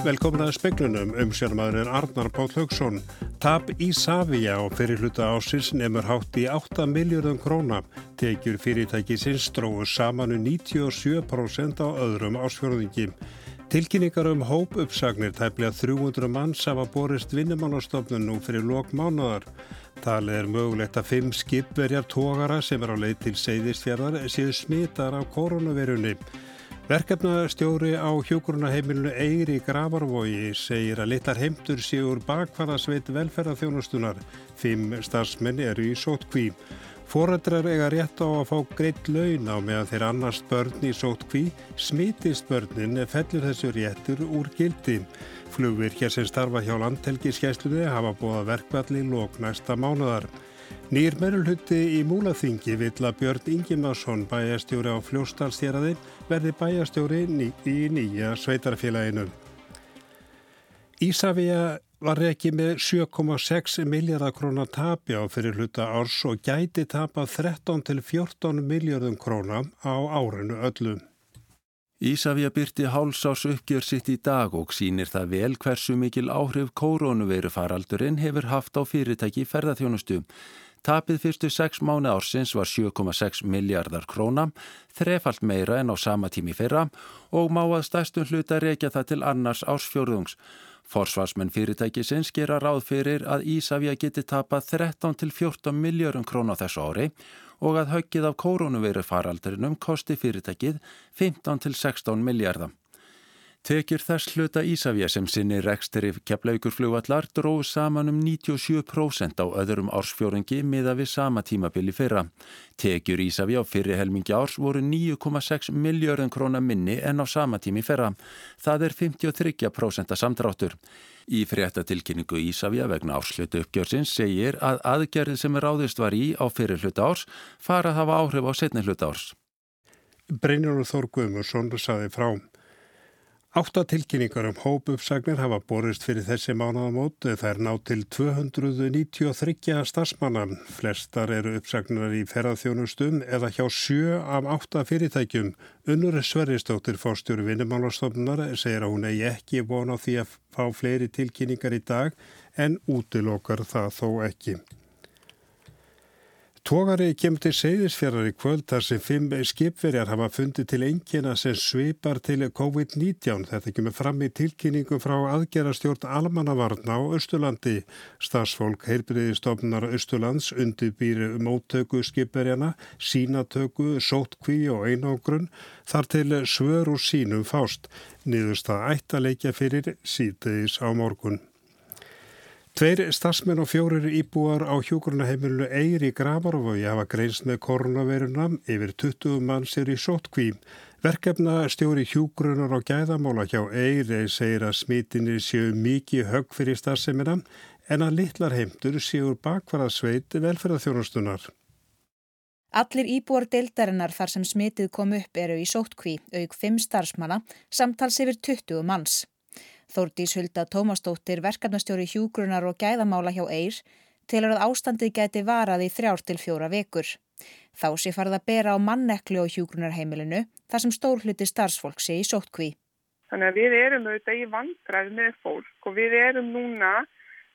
Velkomin að speklunum um sérmaðurinn Arnar Páll Haugsson. Tap í Savia og fyrir hluta ásins nefnur hátt í 8 miljardum króna. Tekjur fyrirtæki sinns dróðu saman um 97% á öðrum ásfjörðingi. Tilkynningar um hóp uppsagnir tæplega 300 manns hafa borist vinnumannastofnun nú fyrir lok mánuðar. Talið er mögulegt að fimm skipverjar tógara sem er á leið til seyðisfjörðar séu smittar af koronavirunni. Verkefnastjóri á hjókurunaheimilinu Eyri Gravarvogi segir að litar heimtur séu úr bakvarðasveit velferðarþjónustunar. Fimm starfsmenni eru í sótkví. Fórættrar eiga rétt á að fá greitt laun á meðan þeir annars börn í sótkví. Smitist börnin fellur þessu réttur úr gildi. Flugvirkja sem starfa hjá landhelgiskeislunni hafa búið verkvalli lók næsta mánuðar. Nýr meðlhutti í Múlaþingi vill að Björn Ingimarsson bæjastjóri á fljóstalstjeraði verði bæjastjóri í nýja sveitarfélaginu. Ísafja var ekki með 7,6 miljardar krónar tapja á fyrir hluta árs og gæti tapa 13 til 14 miljardum krónar á árinu öllu. Ísafja byrti hálsás uppgjör sitt í dag og sínir það vel hversu mikil áhrif kórónuveru faraldurinn hefur haft á fyrirtæki ferðarþjónustu. Tapið fyrstu sex mánu ársins var 7,6 miljardar króna, þrefalt meira en á sama tími fyrra og má að stærstum hluta reykja það til annars ársfjörðungs. Forsvarsmenn fyrirtækisins gera ráð fyrir að Ísafja geti tapað 13 til 14 miljörum króna þessu ári og að höggið af koronaviru faraldurinnum kosti fyrirtækið 15 til 16 miljardar. Tekjur þess hluta Ísafja sem sinni reksteri keflaukurflugvallar dróð saman um 97% á öðrum ársfjóringi miða við sama tímabili fyrra. Tekjur Ísafja á fyrri helmingi árs voru 9,6 miljörðun krónar minni en á sama tími fyrra. Það er 53% samdráttur. Í fréttatilkynningu Ísafja vegna árslutu uppgjörsins segir að aðgerðið sem ráðist var í á fyrir hluta árs fara að hafa áhrif á setni hluta árs. Brynjónu Þór Guðmursson saði frá. Átta tilkynningar um hópuppsagnir hafa borist fyrir þessi mánuðamót. Það er nátt til 293 starfsmanna. Flestar eru uppsagnar í ferðarþjónustum eða hjá sjö af átta fyrirtækjum. Unnur Sverristóttir fórstjóru vinnumálastofnunar segir að hún eigi ekki von á því að fá fleiri tilkynningar í dag en útilokar það þó ekki. Tógari kemur til seyðisfjörðar í kvöld þar sem fimm skipverjar hafa fundið til engina sem svipar til COVID-19. Þetta kemur fram í tilkynningum frá aðgerastjórn Almannavarna á Östurlandi. Starsfólk heilbriðistofnar Östurlands undirbýri móttöku skipverjana, sínatöku, sótkví og einogrun þar til svör úr sínum fást. Niðurst að ætta leikja fyrir síðdeis á morgun. Tveir stafsmenn og fjórir íbúar á hjókurunaheimilinu Eyri Gravarvogi hafa greinst með koronaviruna yfir 20 manns er í sótkví. Verkefna stjóri hjókurunar á gæðamála hjá Eyri segir að smitinir séu mikið högg fyrir stafsemina en að litlar heimtur séu bakvarðasveit velferðarþjónustunar. Allir íbúar deildarinnar þar sem smitið kom upp eru í sótkví, auk 5 starfsmanna, samtals yfir 20 manns. Þórdís Hulda Tómasdóttir, verkefnastjóri hjúgrunar og gæðamála hjá Eir, telur að ástandið gæti varað í þrjár til fjóra vekur. Þá sé farið að bera á manneklu og hjúgrunarheimilinu þar sem stór hluti starfsfólk sé í sóttkví. Þannig að við erum auðvitað í vandræð með fólk og við erum núna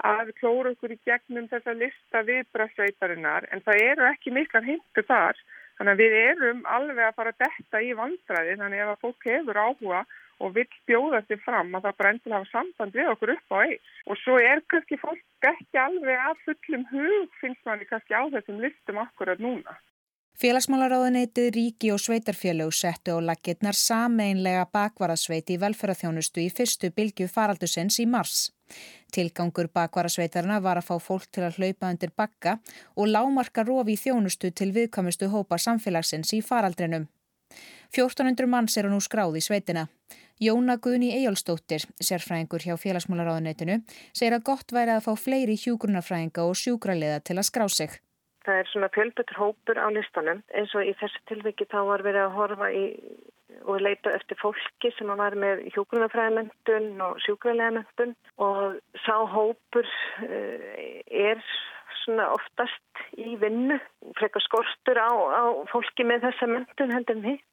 að klóra okkur í gegnum þessa lista viðbrasveitarinnar en það eru ekki miklar hindu þar. Þannig að við erum alveg að fara að detta í vandræði þannig að ef fólk hefur áhuga og vil bjóða sér fram að það bara endur hafa samband við okkur upp á eis. Og svo er kannski fólk ekki alveg að fullum hug finnst manni kannski á þessum listum akkurat núna. Félagsmálaráðuneytið Ríki og Sveitarfélög settu á lakirnar sameinlega bakvarasveit í velferðarþjónustu í fyrstu bylgu faraldusins í mars. Tilgangur bakvarasveitarna var að fá fólk til að hlaupa undir bakka og lámarka rofi í þjónustu til viðkvæmustu hópa samfélagsins í faraldrinum. 1400 manns eru nú skráð í sveitina. Jóna Guðni Ejjólfsdóttir, sérfræðingur hjá félagsmálaráðuneytinu, segir að gott væri að fá fleiri hjúgrunarfræðinga og sjúkraliða til að skrá sig. Það er svona fjölbetur hópur á listanum. Eins og í þessu tilviki þá var verið að horfa í og leita eftir fólki sem var með hjúgrunarfræðimöndun og sjúkraliðamöndun og sá hópur eh, er svona oftast í vinnu, frekar skortur á, á fólki með þessa möndun heldur en hitt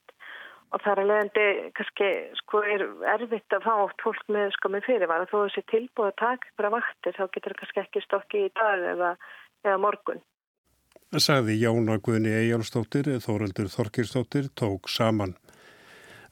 og það er að leiðandi kannski sko er erfitt að fá oft fólk með sko með fyrirvara þó þessi tilbúið að taka að vaktir þá getur það kannski ekki stokki í dag eða, eða morgun. Sagði Jóna Guðni Ejálsdóttir, Þóraldur Þorkirsdóttir, tók saman.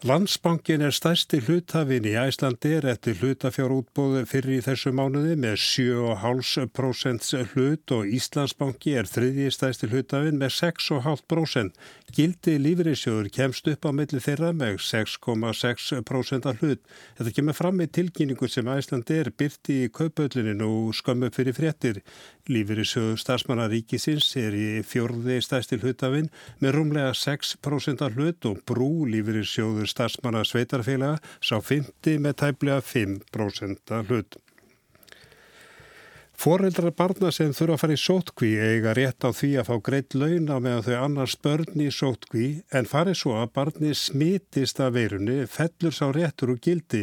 Landsbankin er stærsti hlutafin í Æslandir eftir hlutafjárútbóðu fyrir í þessu mánuði með 7,5% hlut og Íslandsbanki er þriðji stærsti hlutafin með 6,5%. Gildi lífriðsjóður kemst upp á milli þeirra með 6,6% hlut. Þetta kemur fram með tilkynningu sem Æslandir byrti í kaupöllinu og skömmu fyrir fréttir. Lífriðsjóður starfsmannaríkisins er í fjörði stærsti hlutafin með rúmlega 6% hlut og brú lífriðsjóður starfsmanna sveitarfélaga sá 50 með tæplega 5% hlut. Fóreldrar barna sem þurfa að fara í sótkví eiga rétt á því að fá greitt launa meðan þau annars börn í sótkví en farið svo að barni smitist af veirunni fellur sá réttur og gildi.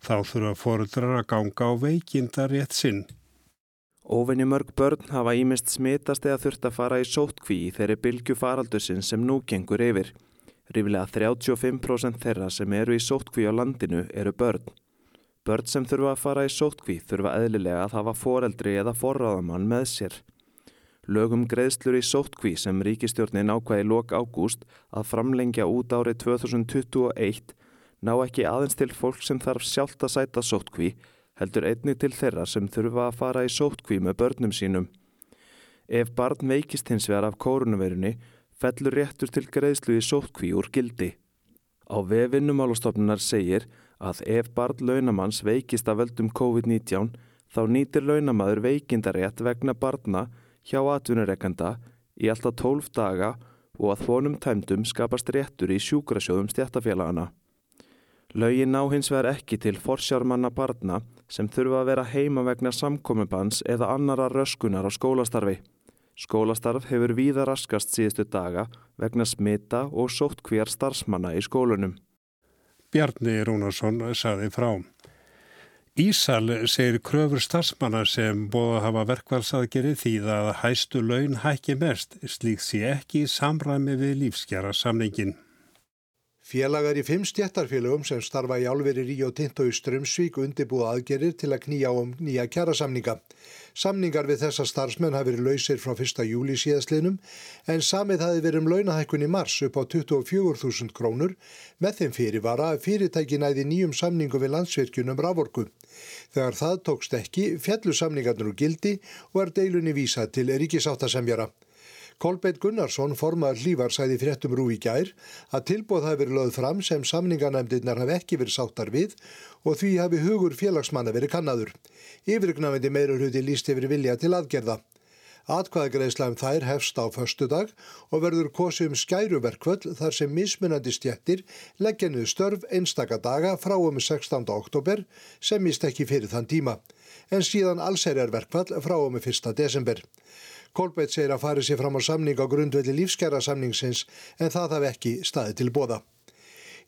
Þá þurfa fóreldrar að ganga á veikinda rétt sinn. Óvinni mörg börn hafa ímest smitast eða þurft að fara í sótkví þeirri bylgu faraldusinn sem nú gengur yfir. Rífilega 35% þeirra sem eru í sótkví á landinu eru börn. Börn sem þurfa að fara í sótkví þurfa eðlilega að hafa foreldri eða forráðamann með sér. Lögum greiðslur í sótkví sem ríkistjórnin ákvæði lok ágúst að framlengja út árið 2021 ná ekki aðeins til fólk sem þarf sjálft að sæta sótkví heldur einni til þeirra sem þurfa að fara í sótkví með börnum sínum. Ef barn veikist hins vegar af kórunverunni fellur réttur til greiðslu í sótkví úr gildi. Á vefinnumálastofnunar segir að ef barn launamanns veikist af völdum COVID-19 þá nýtir launamaður veikindarétt vegna barna hjá atvinnureikanda í alltaf 12 daga og að þvonum tæmdum skapast réttur í sjúkrasjóðum stjættafélagana. Laugin ná hins vegar ekki til forsjármanna barna sem þurfa að vera heima vegna samkomibans eða annara röskunar á skólastarfi. Skólastarf hefur víða raskast síðustu daga vegna smita og sóttkvér starfsmanna í skólunum. Bjarni Rúnarsson saði frá. Ísal segir kröfur starfsmanna sem bóða hafa verkvælsaðgeri því að hæstu laun hækki mest, slíkt sé ekki í samræmi við lífskjara samningin. Félagar í fimm stjættarfélögum sem starfa í álveri Ríó Tinto í Strömsvík undirbúða aðgerir til að knýja um nýja kjærasamninga. Samningar við þessa starfsmenn hafi verið lausir frá 1. júli síðastlinum en samið hafi verið um launahækkun í mars upp á 24.000 krónur með þeim fyrirvara að fyrirtæki næði nýjum samningu við landsvirkjunum raforku. Þegar það tókst ekki, fjallu samningarnir úr gildi og er deilunni vísað til ríkisáttasemjara. Kolbeitt Gunnarsson, formaður hlývar, sæði fréttum rú í gær að tilbóð hafi verið lögð fram sem samningarnæmdirnar hafi ekki verið sáttar við og því hafi hugur félagsmanna verið kannadur. Yfirgnafindi meirur huti líst yfir vilja til aðgerða. Atkvæðagreðsla um þær hefst á förstu dag og verður kosið um skæruverkvöld þar sem mismunandi stjættir leggja niður störf einstaka daga frá um 16. oktober sem mist ekki fyrir þann tíma, en síðan allserjarverkvall frá um 1. desember. Kolbeitt segir að fari sér fram á samning á grundvelli lífskjara samningsins en það hafi ekki staði til bóða.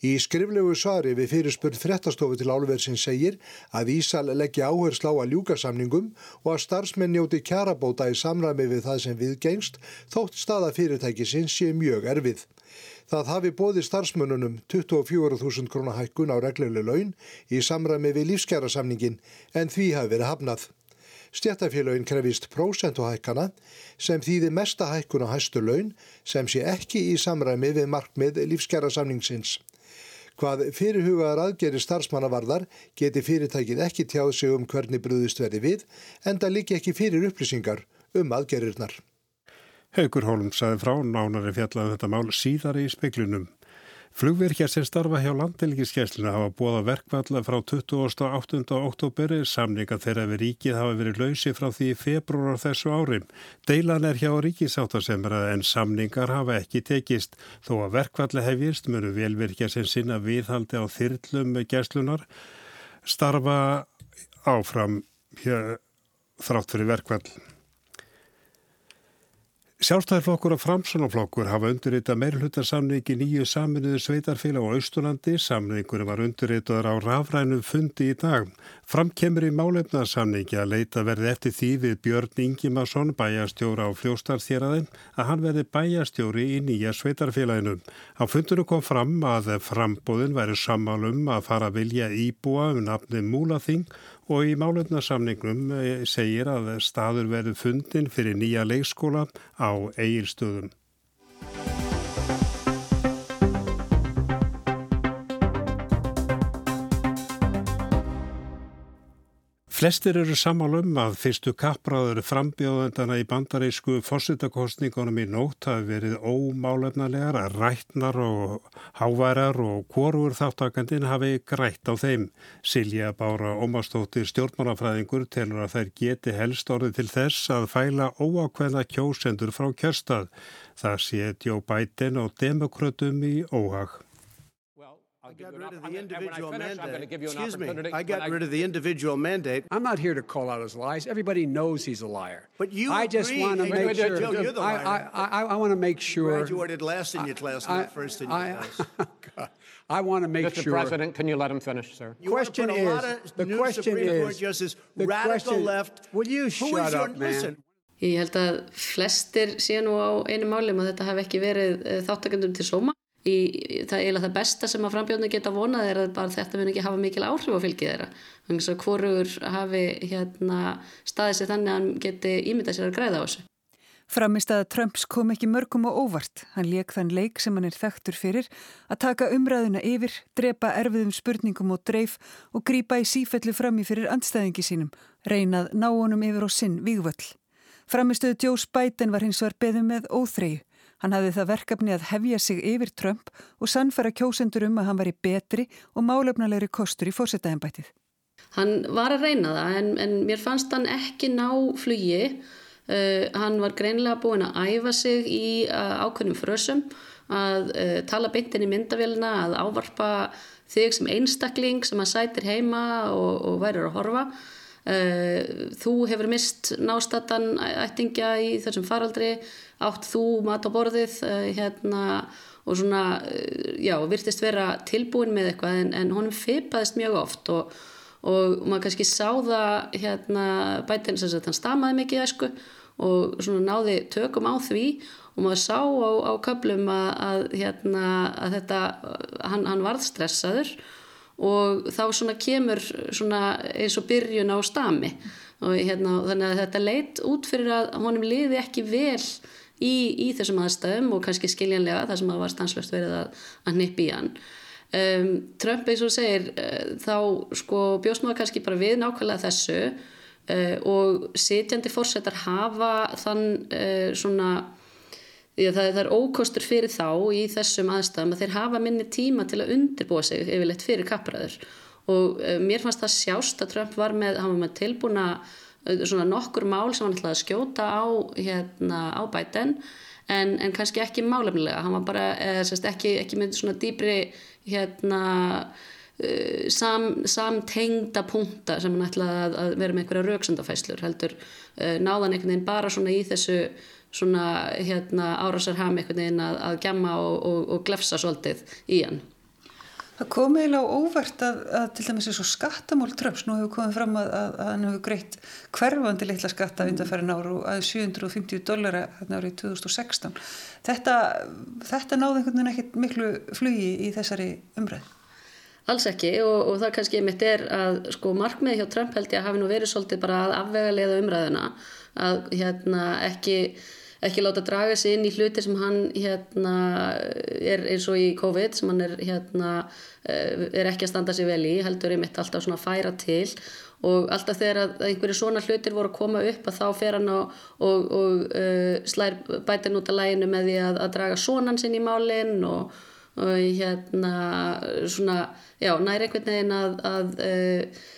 Í skriflegu svari við fyrirspurð frettastofu til álverðsin segir að Ísal leggja áherslu á að ljúka samningum og að starfsmenn njóti kjarabóta í samræmi við það sem viðgengst þótt staða fyrirtækisins sé mjög erfið. Það hafi bóði starfsmönnunum 24.000 krónahækkun á regluleg laun í samræmi við lífskjara samningin en því hafi verið hafnað. Stjættafélagin krefist prósentuhækkana sem þýði mesta hækkun á hæstu laun sem sé ekki í samræmi við markmið lífskjara samningsins. Hvað fyrirhugaðar aðgeri starfsmannavarðar geti fyrirtækið ekki tjáð sig um hvernig brúðist verði við en það líki ekki fyrir upplýsingar um aðgerirnar. Haugur Hólm saði frá nánari fjallaði um þetta mál síðar í speiklunum. Flugvirkjar sem starfa hjá landhelgiskeisluna hafa búið verkvalla frá 28. oktober samninga þeirra við ríkið hafa verið lausi frá því februar þessu ári. Deilan er hjá ríkisáttasemra en samningar hafa ekki tekist. Þó að verkvalla hefjist munu velvirkjar sem sinna viðhaldi á þyrlum gæslunar starfa áfram þrátt fyrir verkvall. Sjálfstæðarflokkur og framsunarflokkur hafa undirrita meirhlutarsamningi nýju saminuðu sveitarfélag á Austurlandi. Samningunum var undirritaður á rafrænum fundi í dag. Framkemur í málefnaðarsamningi að leita verði eftir því við Björn Ingimarsson, bæjastjóra á fljóstarþjeraðin, að hann verði bæjastjóri í nýja sveitarfélaginu. Á fundinu kom fram að frambóðin væri sammálum að fara vilja íbúa um nafni Múlaþing og í málefnarsamningnum eh, segir að staður verður fundin fyrir nýja leikskóla á eigilstöðum. Flestir eru sammálum að fyrstu kappráður frambjóðendana í bandarísku fórsettakostningunum í nótt hafi verið ómálefnalegar, rætnar og háværar og hvorur þáttakandin hafi grætt á þeim. Silja Bára Ómastóttir stjórnmálafræðingur telur að þær geti helst orðið til þess að fæla óákveðna kjósendur frá kjörstað. Það sé Joe Biden og demokrautum í óhag. I got rid of the individual mandate. Excuse me. I got rid of the individual mandate. I'm not here to call out his lies. Everybody knows he's a liar. But you I just agree. want to Hey, make wait, sure. Joe, you're the I, liar. I, I, I want to make sure. Graduated last in your class, I, not first in your I, class. God. I want to make Mr. sure. President, can you let him finish, sir? You wanna question put a is, lot of the new question Supreme Court is, justice, the radical question- left. Will you Who shut is your, up, man? listen, Ég held að flestir sé nú á einu málum að þetta hafi ekki verið eh, þáttakendum til sóma. Í, það er eiginlega það besta sem að frambjóðinu geta vonað er að bara þetta mun ekki hafa mikil áhrif á fylgið þeirra. Þannig að hvorugur hafi hérna, staðið sér þannig að hann geti ímyndað sér að græða á þessu. Framist að Trumps kom ekki mörgum og óvart. Hann leik þann leik sem hann er þekktur fyrir að taka umræðuna yfir, drepa erfiðum spurningum og dreif og grípa í sífellu fram í fyrir andstæðingi sínum, reynað ná honum yfir á sinn vígvöll. Framistuðu Joe Biden var hins vegar beðið með óþreyju. Hann hafði það verkefni að hefja sig yfir Trump og sannfæra kjósendur um að hann var í betri og málefnalegri kostur í fórsetaðanbætið. Hann var að reyna það en, en mér fannst hann ekki ná flugi. Uh, hann var greinlega búinn að æfa sig í uh, ákveðnum frösum, að uh, tala beintin í myndavélina, að ávarpa þig sem einstakling sem að sætir heima og, og værir að horfa. Uh, þú hefur mist nástatan ættingja í þessum faraldri, átt þú mat á borðið uh, hérna, og svona, uh, já, virtist vera tilbúin með eitthvað en, en honum fipaðist mjög oft og og maður kannski sá það hérna bætinn sem sagt hann stamaði mikið æsku og svona náði tökum á því og maður sá á, á köplum að, að hérna að þetta, hann, hann varð stressaður og þá svona kemur svona eins og byrjun á stami. Og hérna þannig að þetta leit út fyrir að honum liði ekki vel í, í þessum aðstæðum og kannski skiljanlega það sem að var stanslöst verið að, að nippi í hann. Um, Trump eins og segir uh, þá sko bjóst maður kannski bara við nákvæmlega þessu uh, og sitjandi fórsetar hafa þann uh, svona já, það, það er ókostur fyrir þá í þessum aðstæðum að þeir hafa minni tíma til að undirbúa sig yfirleitt fyrir kappræður. Og mér fannst það sjást að Trump var með, var með tilbúna svona nokkur mál sem hann ætlaði að skjóta á hérna á bæten en, en kannski ekki málefnilega, hann var bara eða, sérst, ekki, ekki með svona dýbri hérna sam, samtengda punta sem hann ætlaði að, að vera með einhverja rauksandafæslur heldur náðan einhvern veginn bara svona í þessu svona hérna árásarham einhvern veginn að, að gjamma og, og, og glefsa svolítið í hann Það kom eiginlega óvart að, að til dæmis eins og skattamál Trumps, nú hefur komið fram að, að, að hann hefur greitt hverfandi litla skatta undanfærin ára og að 750 dollara hérna árið 2016. Þetta, þetta náði einhvern veginn ekkit miklu flugi í þessari umræð? Alls ekki og, og það kannski mitt er að sko markmiði hjá Trump held ég að hafi nú verið svolítið bara að afvega leiða umræðuna að hérna ekki ekki láta draga sig inn í hluti sem hann hérna, er eins og í COVID sem hann er, hérna, er ekki að standa sig vel í, heldur einmitt alltaf svona að færa til. Og alltaf þegar einhverju svona hlutir voru að koma upp að þá fer hann og, og, og uh, slær bætin út af læginu með því að, að draga sonan sinn í málinn og, og hérna svona, já, næri einhvern veginn að, að uh,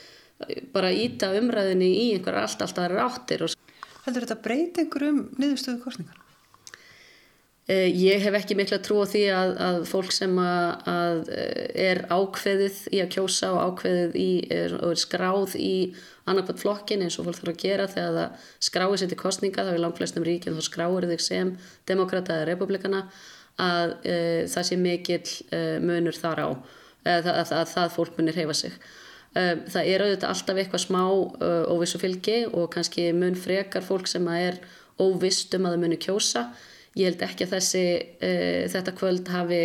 bara íta umræðinni í einhverjar allt alltaf áttir og Heldur þetta breyti einhverjum niðurstöðu kostningar? Eh, ég hef ekki mikla trú á því að, að fólk sem að, að eh, er ákveðið í að kjósa og ákveðið í, er, er skráð í annarkvæmt flokkin eins og fólk þarf að gera þegar það skráir sér til kostninga, það er langt flestum ríkjum þá skráir þig sem demokrata eða republikana að e, það sé mikill e, munur þar á að, að það fólk munir heifa sig. E, það er auðvitað alltaf eitthvað smá óvissu fylgi og kannski mun frekar fólk sem er óvist um að það munir kjósa ég held ekki að þessi, uh, þetta kvöld hafi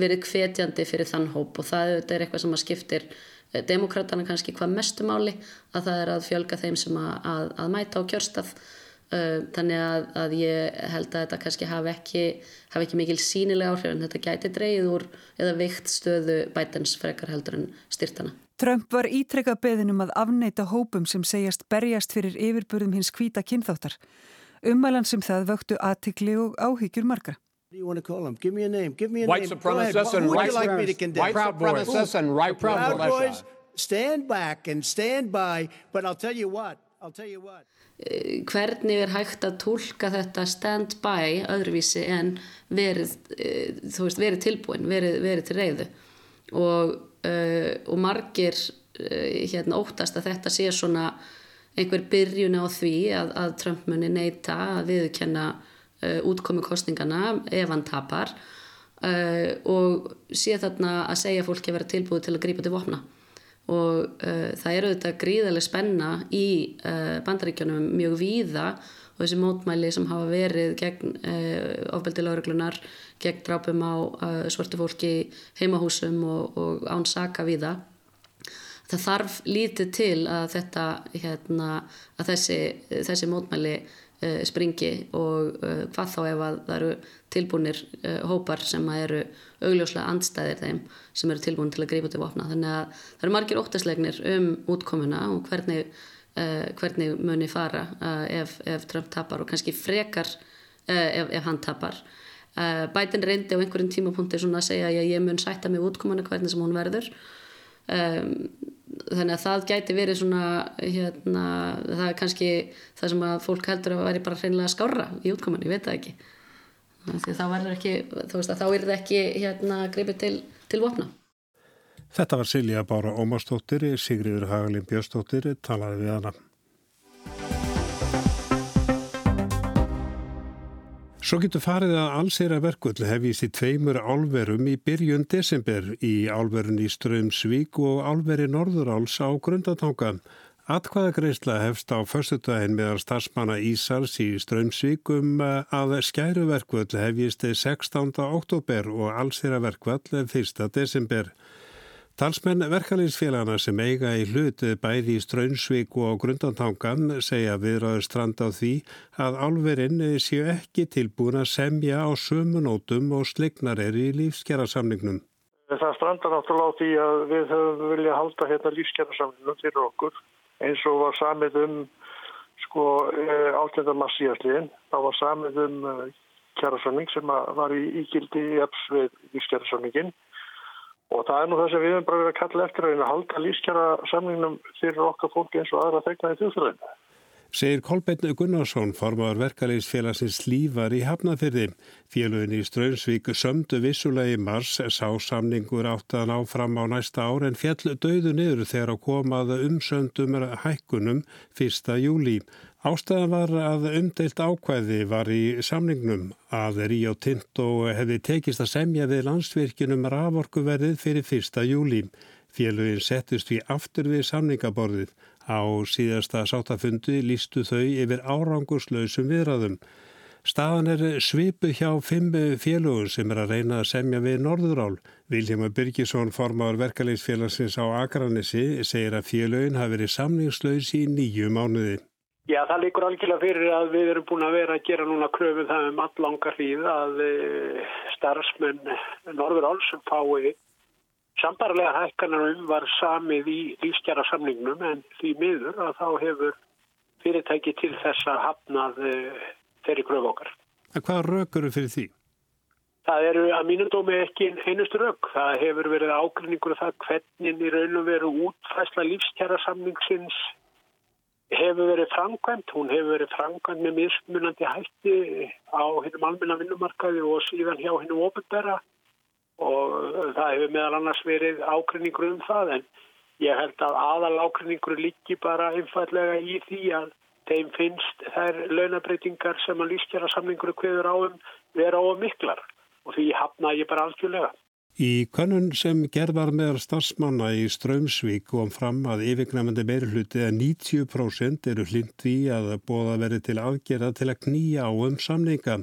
verið hvetjandi fyrir þann hóp og það er eitthvað sem að skiptir uh, demokratana kannski hvað mestumáli að það er að fjölga þeim sem að, að, að mæta á kjörstað uh, þannig að, að ég held að þetta kannski hafi ekki, hafi ekki mikil sínilega áhrif en þetta gæti dreyið úr eða veikt stöðu bætens frekar heldur en styrtana. Trump var ítrekka beðinum að afneita hópum sem segjast berjast fyrir yfirburðum hins hvita kynþáttar. Ummælan sem það vöktu aðtikli og áhyggjur margra. White supremacists and right, like white supremacists and right proud boys. Stand back and stand by, but I'll tell you what, I'll tell you what. Eh, hvernig er hægt að tólka þetta stand by öðruvísi en verið, eh, þú veist, verið tilbúin, verið, verið til reyðu og, uh, og margir uh, hérna óttast að þetta sé svona einhver byrjun á því að, að Trump muni neyta að viðkenna uh, útkomi kostningana ef hann tapar uh, og sé þarna að segja fólki að vera tilbúið til að grípa til vopna. Og uh, það eru þetta gríðarlega spenna í uh, bandaríkjónum mjög víða og þessi mótmæli sem hafa verið gegn uh, ofbeldilauruglunar, gegn drápum á uh, svartu fólki heimahúsum og, og án saka víða það þarf lítið til að þetta hérna, að þessi, þessi mótmæli uh, springi og uh, hvað þá ef að það eru tilbúinir uh, hópar sem eru augljóslega andstæðir þeim sem eru tilbúin til að greipa til vopna. Þannig að það eru margir óttaslegnir um útkomuna og hvernig, hvernig muni fara ef, ef Trump tapar og kannski frekar ef, ef hann tapar. Biden reyndi á einhverjum tímapunkti að segja að ég mun sætta mig útkomuna hvernig sem hún verður. Þannig að það gæti verið svona hérna, það er kannski það sem að fólk heldur að væri bara hreinlega skára í útkoman, ég veit það ekki. Þá verður ekki veist, þá er það ekki hérna greipið til, til vopna Þetta var Silja Bára Ómarsdóttir Sigriður Hagalín Björnsdóttir talaði við hana Svo getur farið að allsera verkull hefjist í tveimur álverum í byrjun desember í álverun í Strömsvík og álveri Norðuráls á Grundatanga. Atkvæðagreysla hefst á förstutæðin meðal starfsmanna Ísars í Strömsvík um að skæruverkvöld hefjist 16. oktober og allsera verkvöld 1. desember. Talsmenn verkalinsfélagana sem eiga í hlut bæði í Straunsvík og Grundantangan segja viðraður strand á því að álverinn séu ekki tilbúin að semja á sömunótum og slegnar er í lífskjærasamningnum. Það strandar náttúrulega á því að við höfum viljað halda hérna lífskjærasamningnum fyrir okkur eins og var samið um sko ákveðarmass síðastliðin. Það var samið um eh, kjærasamning sem var í ígildi í eps við lífskjærasamningin Og það er nú það sem við hefum bara verið að kalla eftir að halda lífskjara samningnum fyrir okkar fólki eins og aðra þegna í þjóðfjörðinu. Segir Kolbeinn Gunnarsson, formadur verkalegisfélagsins Lífar í Hafnafyrði. Félugin í Straunsvík sömdu vissulegi mars sá samningur áttan áfram á næsta ár en fjall döðu niður þegar að komaða umsöndum hækkunum 1. júli. Ástæðan var að umdeilt ákvæði var í samningnum að Ríó Tinto hefði tekist að semja við landsvirkjunum raforkuverðið fyrir 1. júli. Félugin settist við aftur við samningaborðið. Á síðasta sátafundi lístu þau yfir árangurslausum viðræðum. Staðan er svipu hjá fimm félugur sem er að reyna að semja við Norðurál. Viljama Byrkisson, formar verkalegsfélagsins á Akranissi, segir að félugin hafi verið samningslaus í nýju mánuði. Já, það líkur algjörlega fyrir að við erum búin að vera að gera núna kröfum það um allangar hríð að eh, starfsmenn Norður Álsum fái sambarlega hækkanar um var samið í lífstjara samningnum en því miður að þá hefur fyrirtæki til þess að hafnað eh, þeirri kröf okkar. En hvað rökur eru fyrir því? Það eru að mínum dómi ekki einustu rök. Það hefur verið ágrinningur af það hvernig í raun og veru útfæsla lífstjara samningsins hefur verið framkvæmt, hún hefur verið framkvæmt með mismunandi hætti á hennum almenna vinnumarkaði og síðan hjá hennum ofinbera og það hefur meðal annars verið ákveðningur um það en ég held að aðal ákveðningur líki bara einfallega í því að þeim finnst þær launabreitingar sem að lístjara samningur hverður áum vera á miklar og því hafna ég bara algjörlega. Í konun sem gerð var meðal starfsmanna í Strömsvík kom fram að yfirgnæmandi meirhluti að 90% eru hlind því að bóða verið til aðgerða til að knýja á um samninga.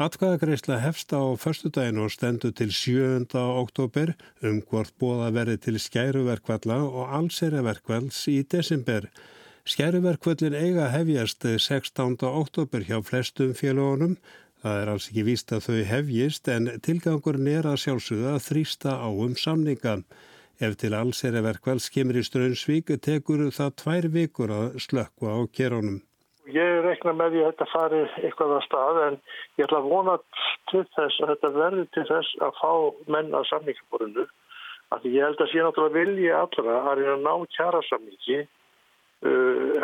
Atkvæðagreisla hefst á förstudagin og stendur til 7. oktober um hvort bóða verið til skæruverkvalla og allseraverkvalls í desember. Skæruverkvallin eiga hefjast 16. oktober hjá flestum félagunum Það er alls ekki víst að þau hefjist en tilgangurinn er að sjálfsögða að þrýsta á um samninga. Ef til alls er að verkvæls kemur í Strönsvík tekur það tvær vikur að slökka á kerónum. Ég rekna með því að þetta fari eitthvað að stað en ég ætla að vona til þess að þetta verði til þess að fá menn að samningaborinu. Ég held að sé náttúrulega vilja allra að reyna að ná kjara samningi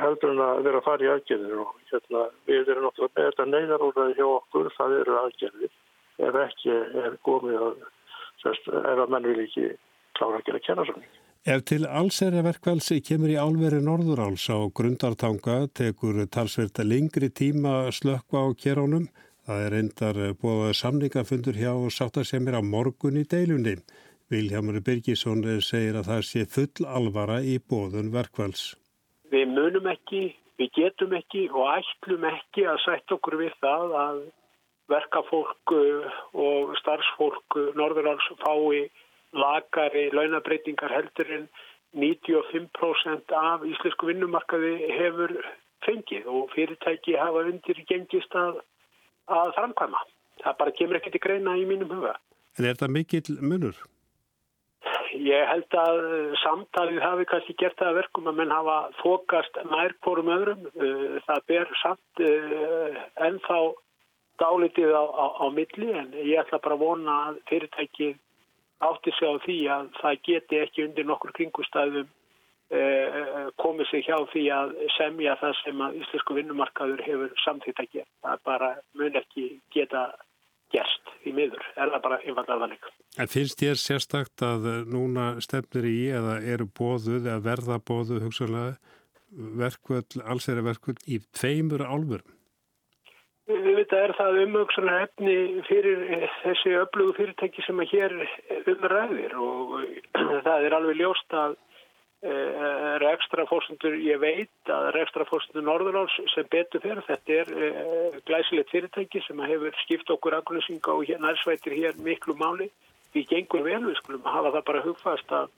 heldur en að vera að fara í aðgerðir og hérna, við erum náttúrulega með þetta neyðarúræði hjá okkur, það eru aðgerðir ef ekki er gómið að sérst, ef að menn vil ekki klára að gera kennarsamning. Ef til allsæri verkvælsi kemur í álveri Norðuráls á grundartanga tekur talsverta lengri tíma slökka á kérónum. Það er endar búið samningafundur hjá sáttasemir á morgun í deilunni. Viljámur Birgisson segir að það sé full alvara í bóðun verkvæls. Við munum ekki, við getum ekki og ætlum ekki að setja okkur við það að verkafólk uh, og starfsfólk Norðuráls fái lagari launabreitingar heldur en 95% af íslensku vinnumarkaði hefur fengið og fyrirtæki hafa undir gengist að, að framkvæma. Það bara kemur ekki til greina í mínum huga. En er það mikill munur? Ég held að samtalið hafi kannski gert það verkum að menn hafa fókast nær hvorum öðrum. Uh, það ber samt uh, ennþá dálitið á, á, á milli en ég ætla bara að vona að fyrirtæki átti sig á því að það geti ekki undir nokkur kringustæðum komið sig hjá því að semja það sem að Íslensku vinnumarkaður hefur samþýtt að gera. Það bara mun ekki geta gerst í miður, er það bara einfallega þannig. En finnst þér sérstakt að núna stefnir í eða eru bóðuð eða verða bóðuð hugsalega verkvöld, alls er að verkvöld í tveimur álfurum? Þetta er það umhugsalega efni fyrir þessi öflugu fyrirtæki sem að hér umræðir og það er alveg ljóst að Eh, rekstra fórsendur, ég veit að rekstra fórsendur Norðuráls sem betur fyrir þetta er uh, glæsilegt fyrirtæki sem hefur skipt okkur aðgrunnsynga og hér nærsvættir hér miklu máli. Við gengur vel, við skulum hafa það bara hugfast að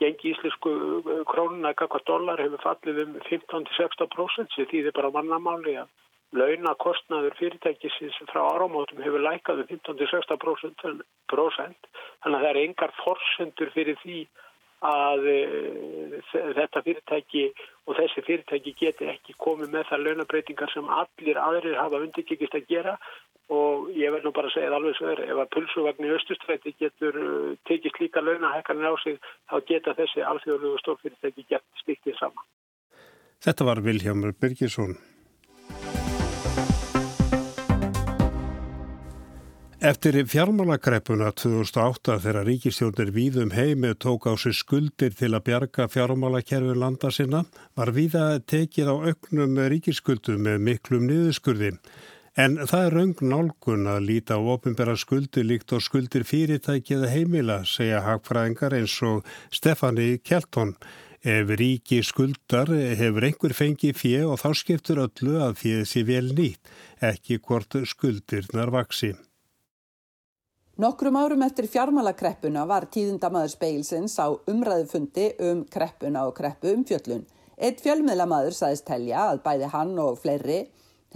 gengi íslensku eh, krónuna kakvað dólar hefur fallið um 15-16% sem þýðir bara mannamáli að launakostnaður fyrirtækisins frá áramótum hefur lækað um 15-16% þannig að það er engar fórsendur fyrir því að e, þetta fyrirtæki og þessi fyrirtæki geti ekki komið með það launabreitingar sem allir aðrir hafa undirkikist að gera og ég verð nú bara að segja það alveg svo er ef að pulsuvagn í östustræti getur uh, tekist líka launahekkarinn á sig þá geta þessi alþjóðlegu stórfyrirtæki gett stíktið saman. Þetta var Viljámur Birgisson. Eftir fjármálakreppuna 2008 þegar ríkistjónir Víðum heimi tók á sig skuldir til að bjarga fjármálakerfi landa sinna var Víða tekið á auknum ríkisskuldum með miklum niðurskurði. En það er raung nálgun að líta á ofinbæra skuldir líkt og skuldir fyrirtækið heimila, segja hagfræðingar eins og Stefani Kjelton. Ef ríki skuldar hefur einhver fengið fjö og þá skiptur öllu að fjöð sér vel nýtt, ekki hvort skuldirnar vaksi. Nokkrum árum eftir fjármálakreppuna var tíðindamaður speilsins á umræðufundi um kreppuna og kreppu um fjöllun. Eitt fjölmiðlamaður saðist telja að bæði hann og fleiri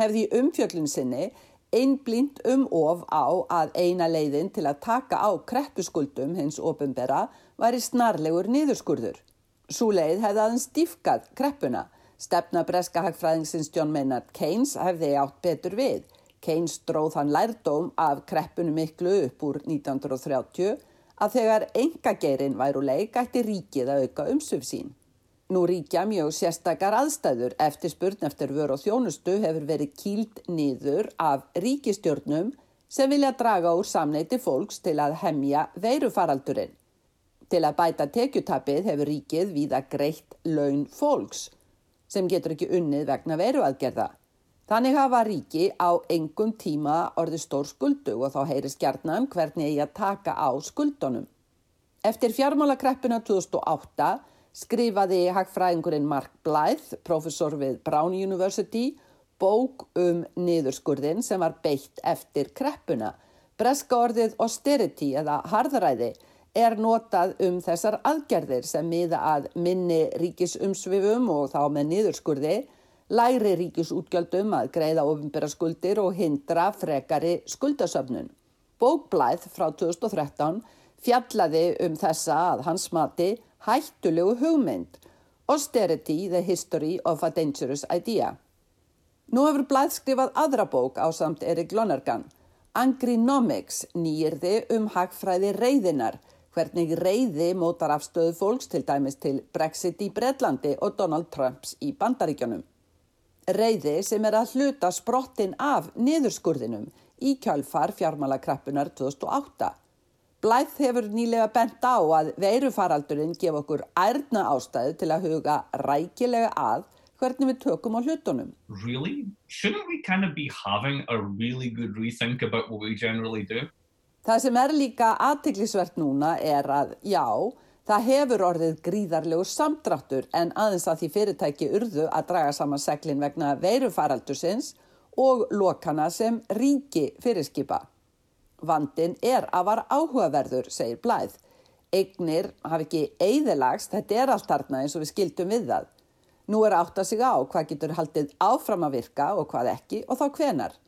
hefði umfjöllun sinni einblínt um of á að eina leiðin til að taka á kreppuskuldum hins opumbera var í snarlegur niðurskurður. Sú leið hefði aðeins stífkað kreppuna. Stefna breska hagfræðingsins John Maynard Keynes hefði átt betur við. Keynes dróð hann lærdóm af kreppunum miklu upp úr 1930 að þegar engageirinn væru leik ætti ríkið að auka umsöf sín. Nú ríkja mjög sérstakar aðstæður eftir spurn eftir vör og þjónustu hefur verið kýld niður af ríkistjórnum sem vilja draga úr samneiti fólks til að hemja veirufaraldurinn. Til að bæta tekjutapið hefur ríkið víða greitt laun fólks sem getur ekki unnið vegna veiruaðgerða. Þannig hafa ríki á engum tíma orði stór skuldu og þá heyri skjarnan hvernig eigi að taka á skuldunum. Eftir fjármálakreppuna 2008 skrifaði hagfræðingurinn Mark Blythe, professor við Brown University, bók um niðurskurðin sem var beitt eftir kreppuna. Breska orðið austerity eða harðræði er notað um þessar aðgerðir sem miða að minni ríkisumsvifum og þá með niðurskurði, læri ríkisútgjöldum að greiða ofinbæra skuldir og hindra frekari skuldasöfnun. Bók Blythe frá 2013 fjallaði um þessa að hans mati hættulegu hugmynd Austerity, the history of a dangerous idea. Nú hefur Blæð skrifað aðra bók á samt Erik Lonergan, Angrinomics, nýjirði um hagfræði reyðinar, hvernig reyði mótar afstöðu fólks til dæmis til Brexit í Breitlandi og Donald Trumps í Bandaríkjónum. Reyði sem er að hluta sprottin af niðurskurðinum í kjálfar fjármálakrappunar 2008. Blæð hefur nýlega bent á að veirufaraldurinn gef okkur ærna ástæðu til að huga rækilega að hvernig við tökum á hlutunum. Really? Shouldn't we kind of be having a really good rethink about what we generally do? Það sem er líka aðtiklisvert núna er að já, það hefur orðið gríðarlegu samdráttur en aðeins að því fyrirtæki urðu að draga saman seglin vegna veirufaraldursins og lokana sem ríki fyrirskipa. Vandin er að var áhugaverður, segir Blæð. Eignir hafi ekki eigðilagst, þetta er allt þarna eins og við skildum við það. Nú er átt að sig á hvað getur haldið áfram að virka og hvað ekki og þá hvenar.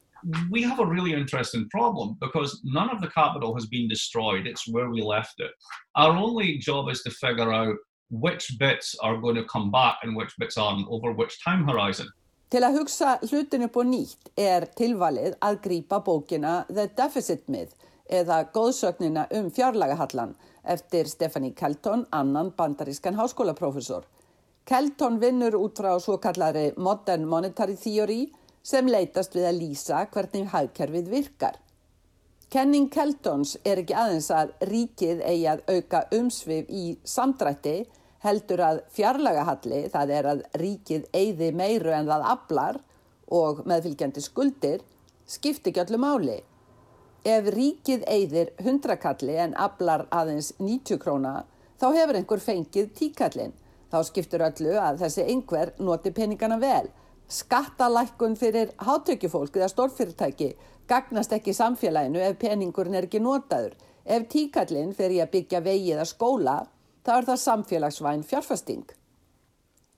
We have a really interesting problem because none of the capital has been destroyed, it's where we left it. Our only job is to figure out which bits are going to come back and which bits aren't over which time horizon. Til að hugsa hlutin upp og nýtt er tilvalið að grýpa bókina The Deficit Myth eða góðsögnina um fjárlagahallan eftir Stephanie Kelton, annan bandarískan háskólaprofessor. Kelton vinnur út frá svo kallari Modern Monetary Theory sem leytast við að lýsa hvernig hagkerfið virkar. Kenning Keltons er ekki aðeins að ríkið eigi að auka umsvið í samdrætti heldur að fjarlagahalli, það er að ríkið eigði meiru en það aflar og meðfylgjandi skuldir, skipti ekki öllu máli. Ef ríkið eigðir 100 kalli en aflar aðeins 90 króna, þá hefur einhver fengið tíkallin. Þá skiptur öllu að þessi einhver noti peningana vel. Skattalækkun fyrir hátökjufólk eða stórfyrirtæki gagnast ekki samfélaginu ef peningurinn er ekki notaður. Ef tíkallin fyrir að byggja vegi eða skóla, þá er það samfélagsvæn fjárfesting.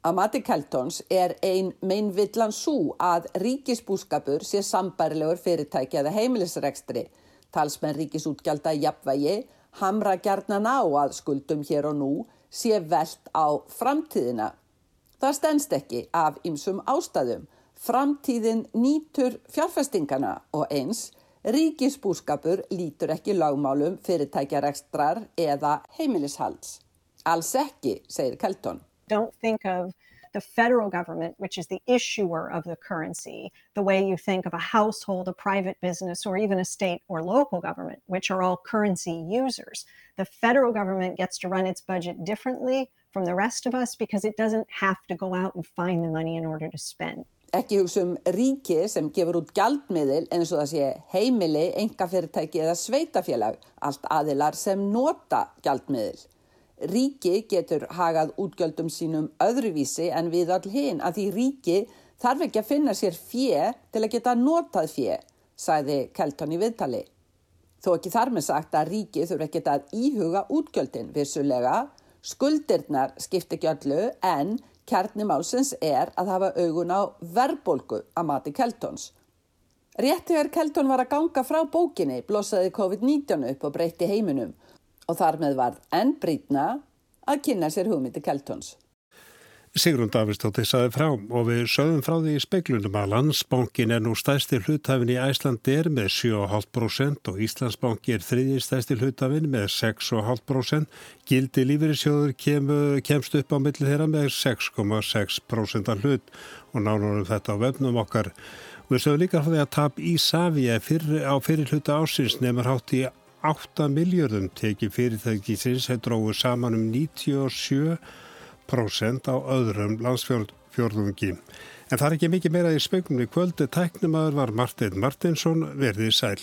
Að mati Keltons er ein meinvillan svo að ríkisbúskapur sé sambarilegur fyrirtæki eða heimilisrekstri, talsmenn ríkisútgjálta jafnvægi, hamra gerðnan á að skuldum hér og nú sé veld á framtíðina. Það stennst ekki af ymsum ástæðum. Framtíðin nýtur fjárfestingana og eins ríkisbúskapur lítur ekki lagmálum fyrirtækjarekstrar eða heimilishalds. Alls ekki, segir Kelton. Don't think of the federal government, which is the issuer of the currency, the way you think of a household, a private business, or even a state or local government, which are all currency users. The federal government gets to run its budget differently from the rest of us because it doesn't have to go out and find the money in order to spend. Ekki hugsa um ríki sem gefur út gjaldmiðil eins og það sé heimili, engafyrirtæki eða sveitafélag, allt aðilar sem nota gjaldmiðil. Ríki getur hagað útgjöldum sínum öðruvísi en við all hinn að því ríki þarf ekki að finna sér fjö til að geta notað fjö, sæði Kelton í viðtali. Þó ekki þar með sagt að ríki þurfa ekki að íhuga útgjöldin vissulega, skuldirnar skipt ekki öllu en kjarnimálsins er að hafa augun á verbolgu að mati Keltons. Rétt þegar Kelton var að ganga frá bókinni blossaði COVID-19 upp og breytti heiminum og þar með var enn brítna að kynna sér hugmyndi Keltons. Sigrun Davistóttir saði frá og við sögum frá því í speiklunum að landsbankin er nú stæsti hlutafin í Æslandir með 7,5% og Íslandsbanki er þriði stæsti hlutafin með 6,5%. Gildi lífeyrissjóður kem, kemst upp á milli þeirra með 6,6% af hlut og nánurum þetta á vefnum okkar. Við sögum líka frá því að tap í Savia fyrir, á fyrir hluta ásins nefnir hátt í 8 miljardum tekið fyrirtækisins hefur dróið saman um 97 prósent á öðrum landsfjörðungi. En það er ekki mikið meira í spögnum í kvöldu tæknumöður var Martin Martinsson verðið sæl.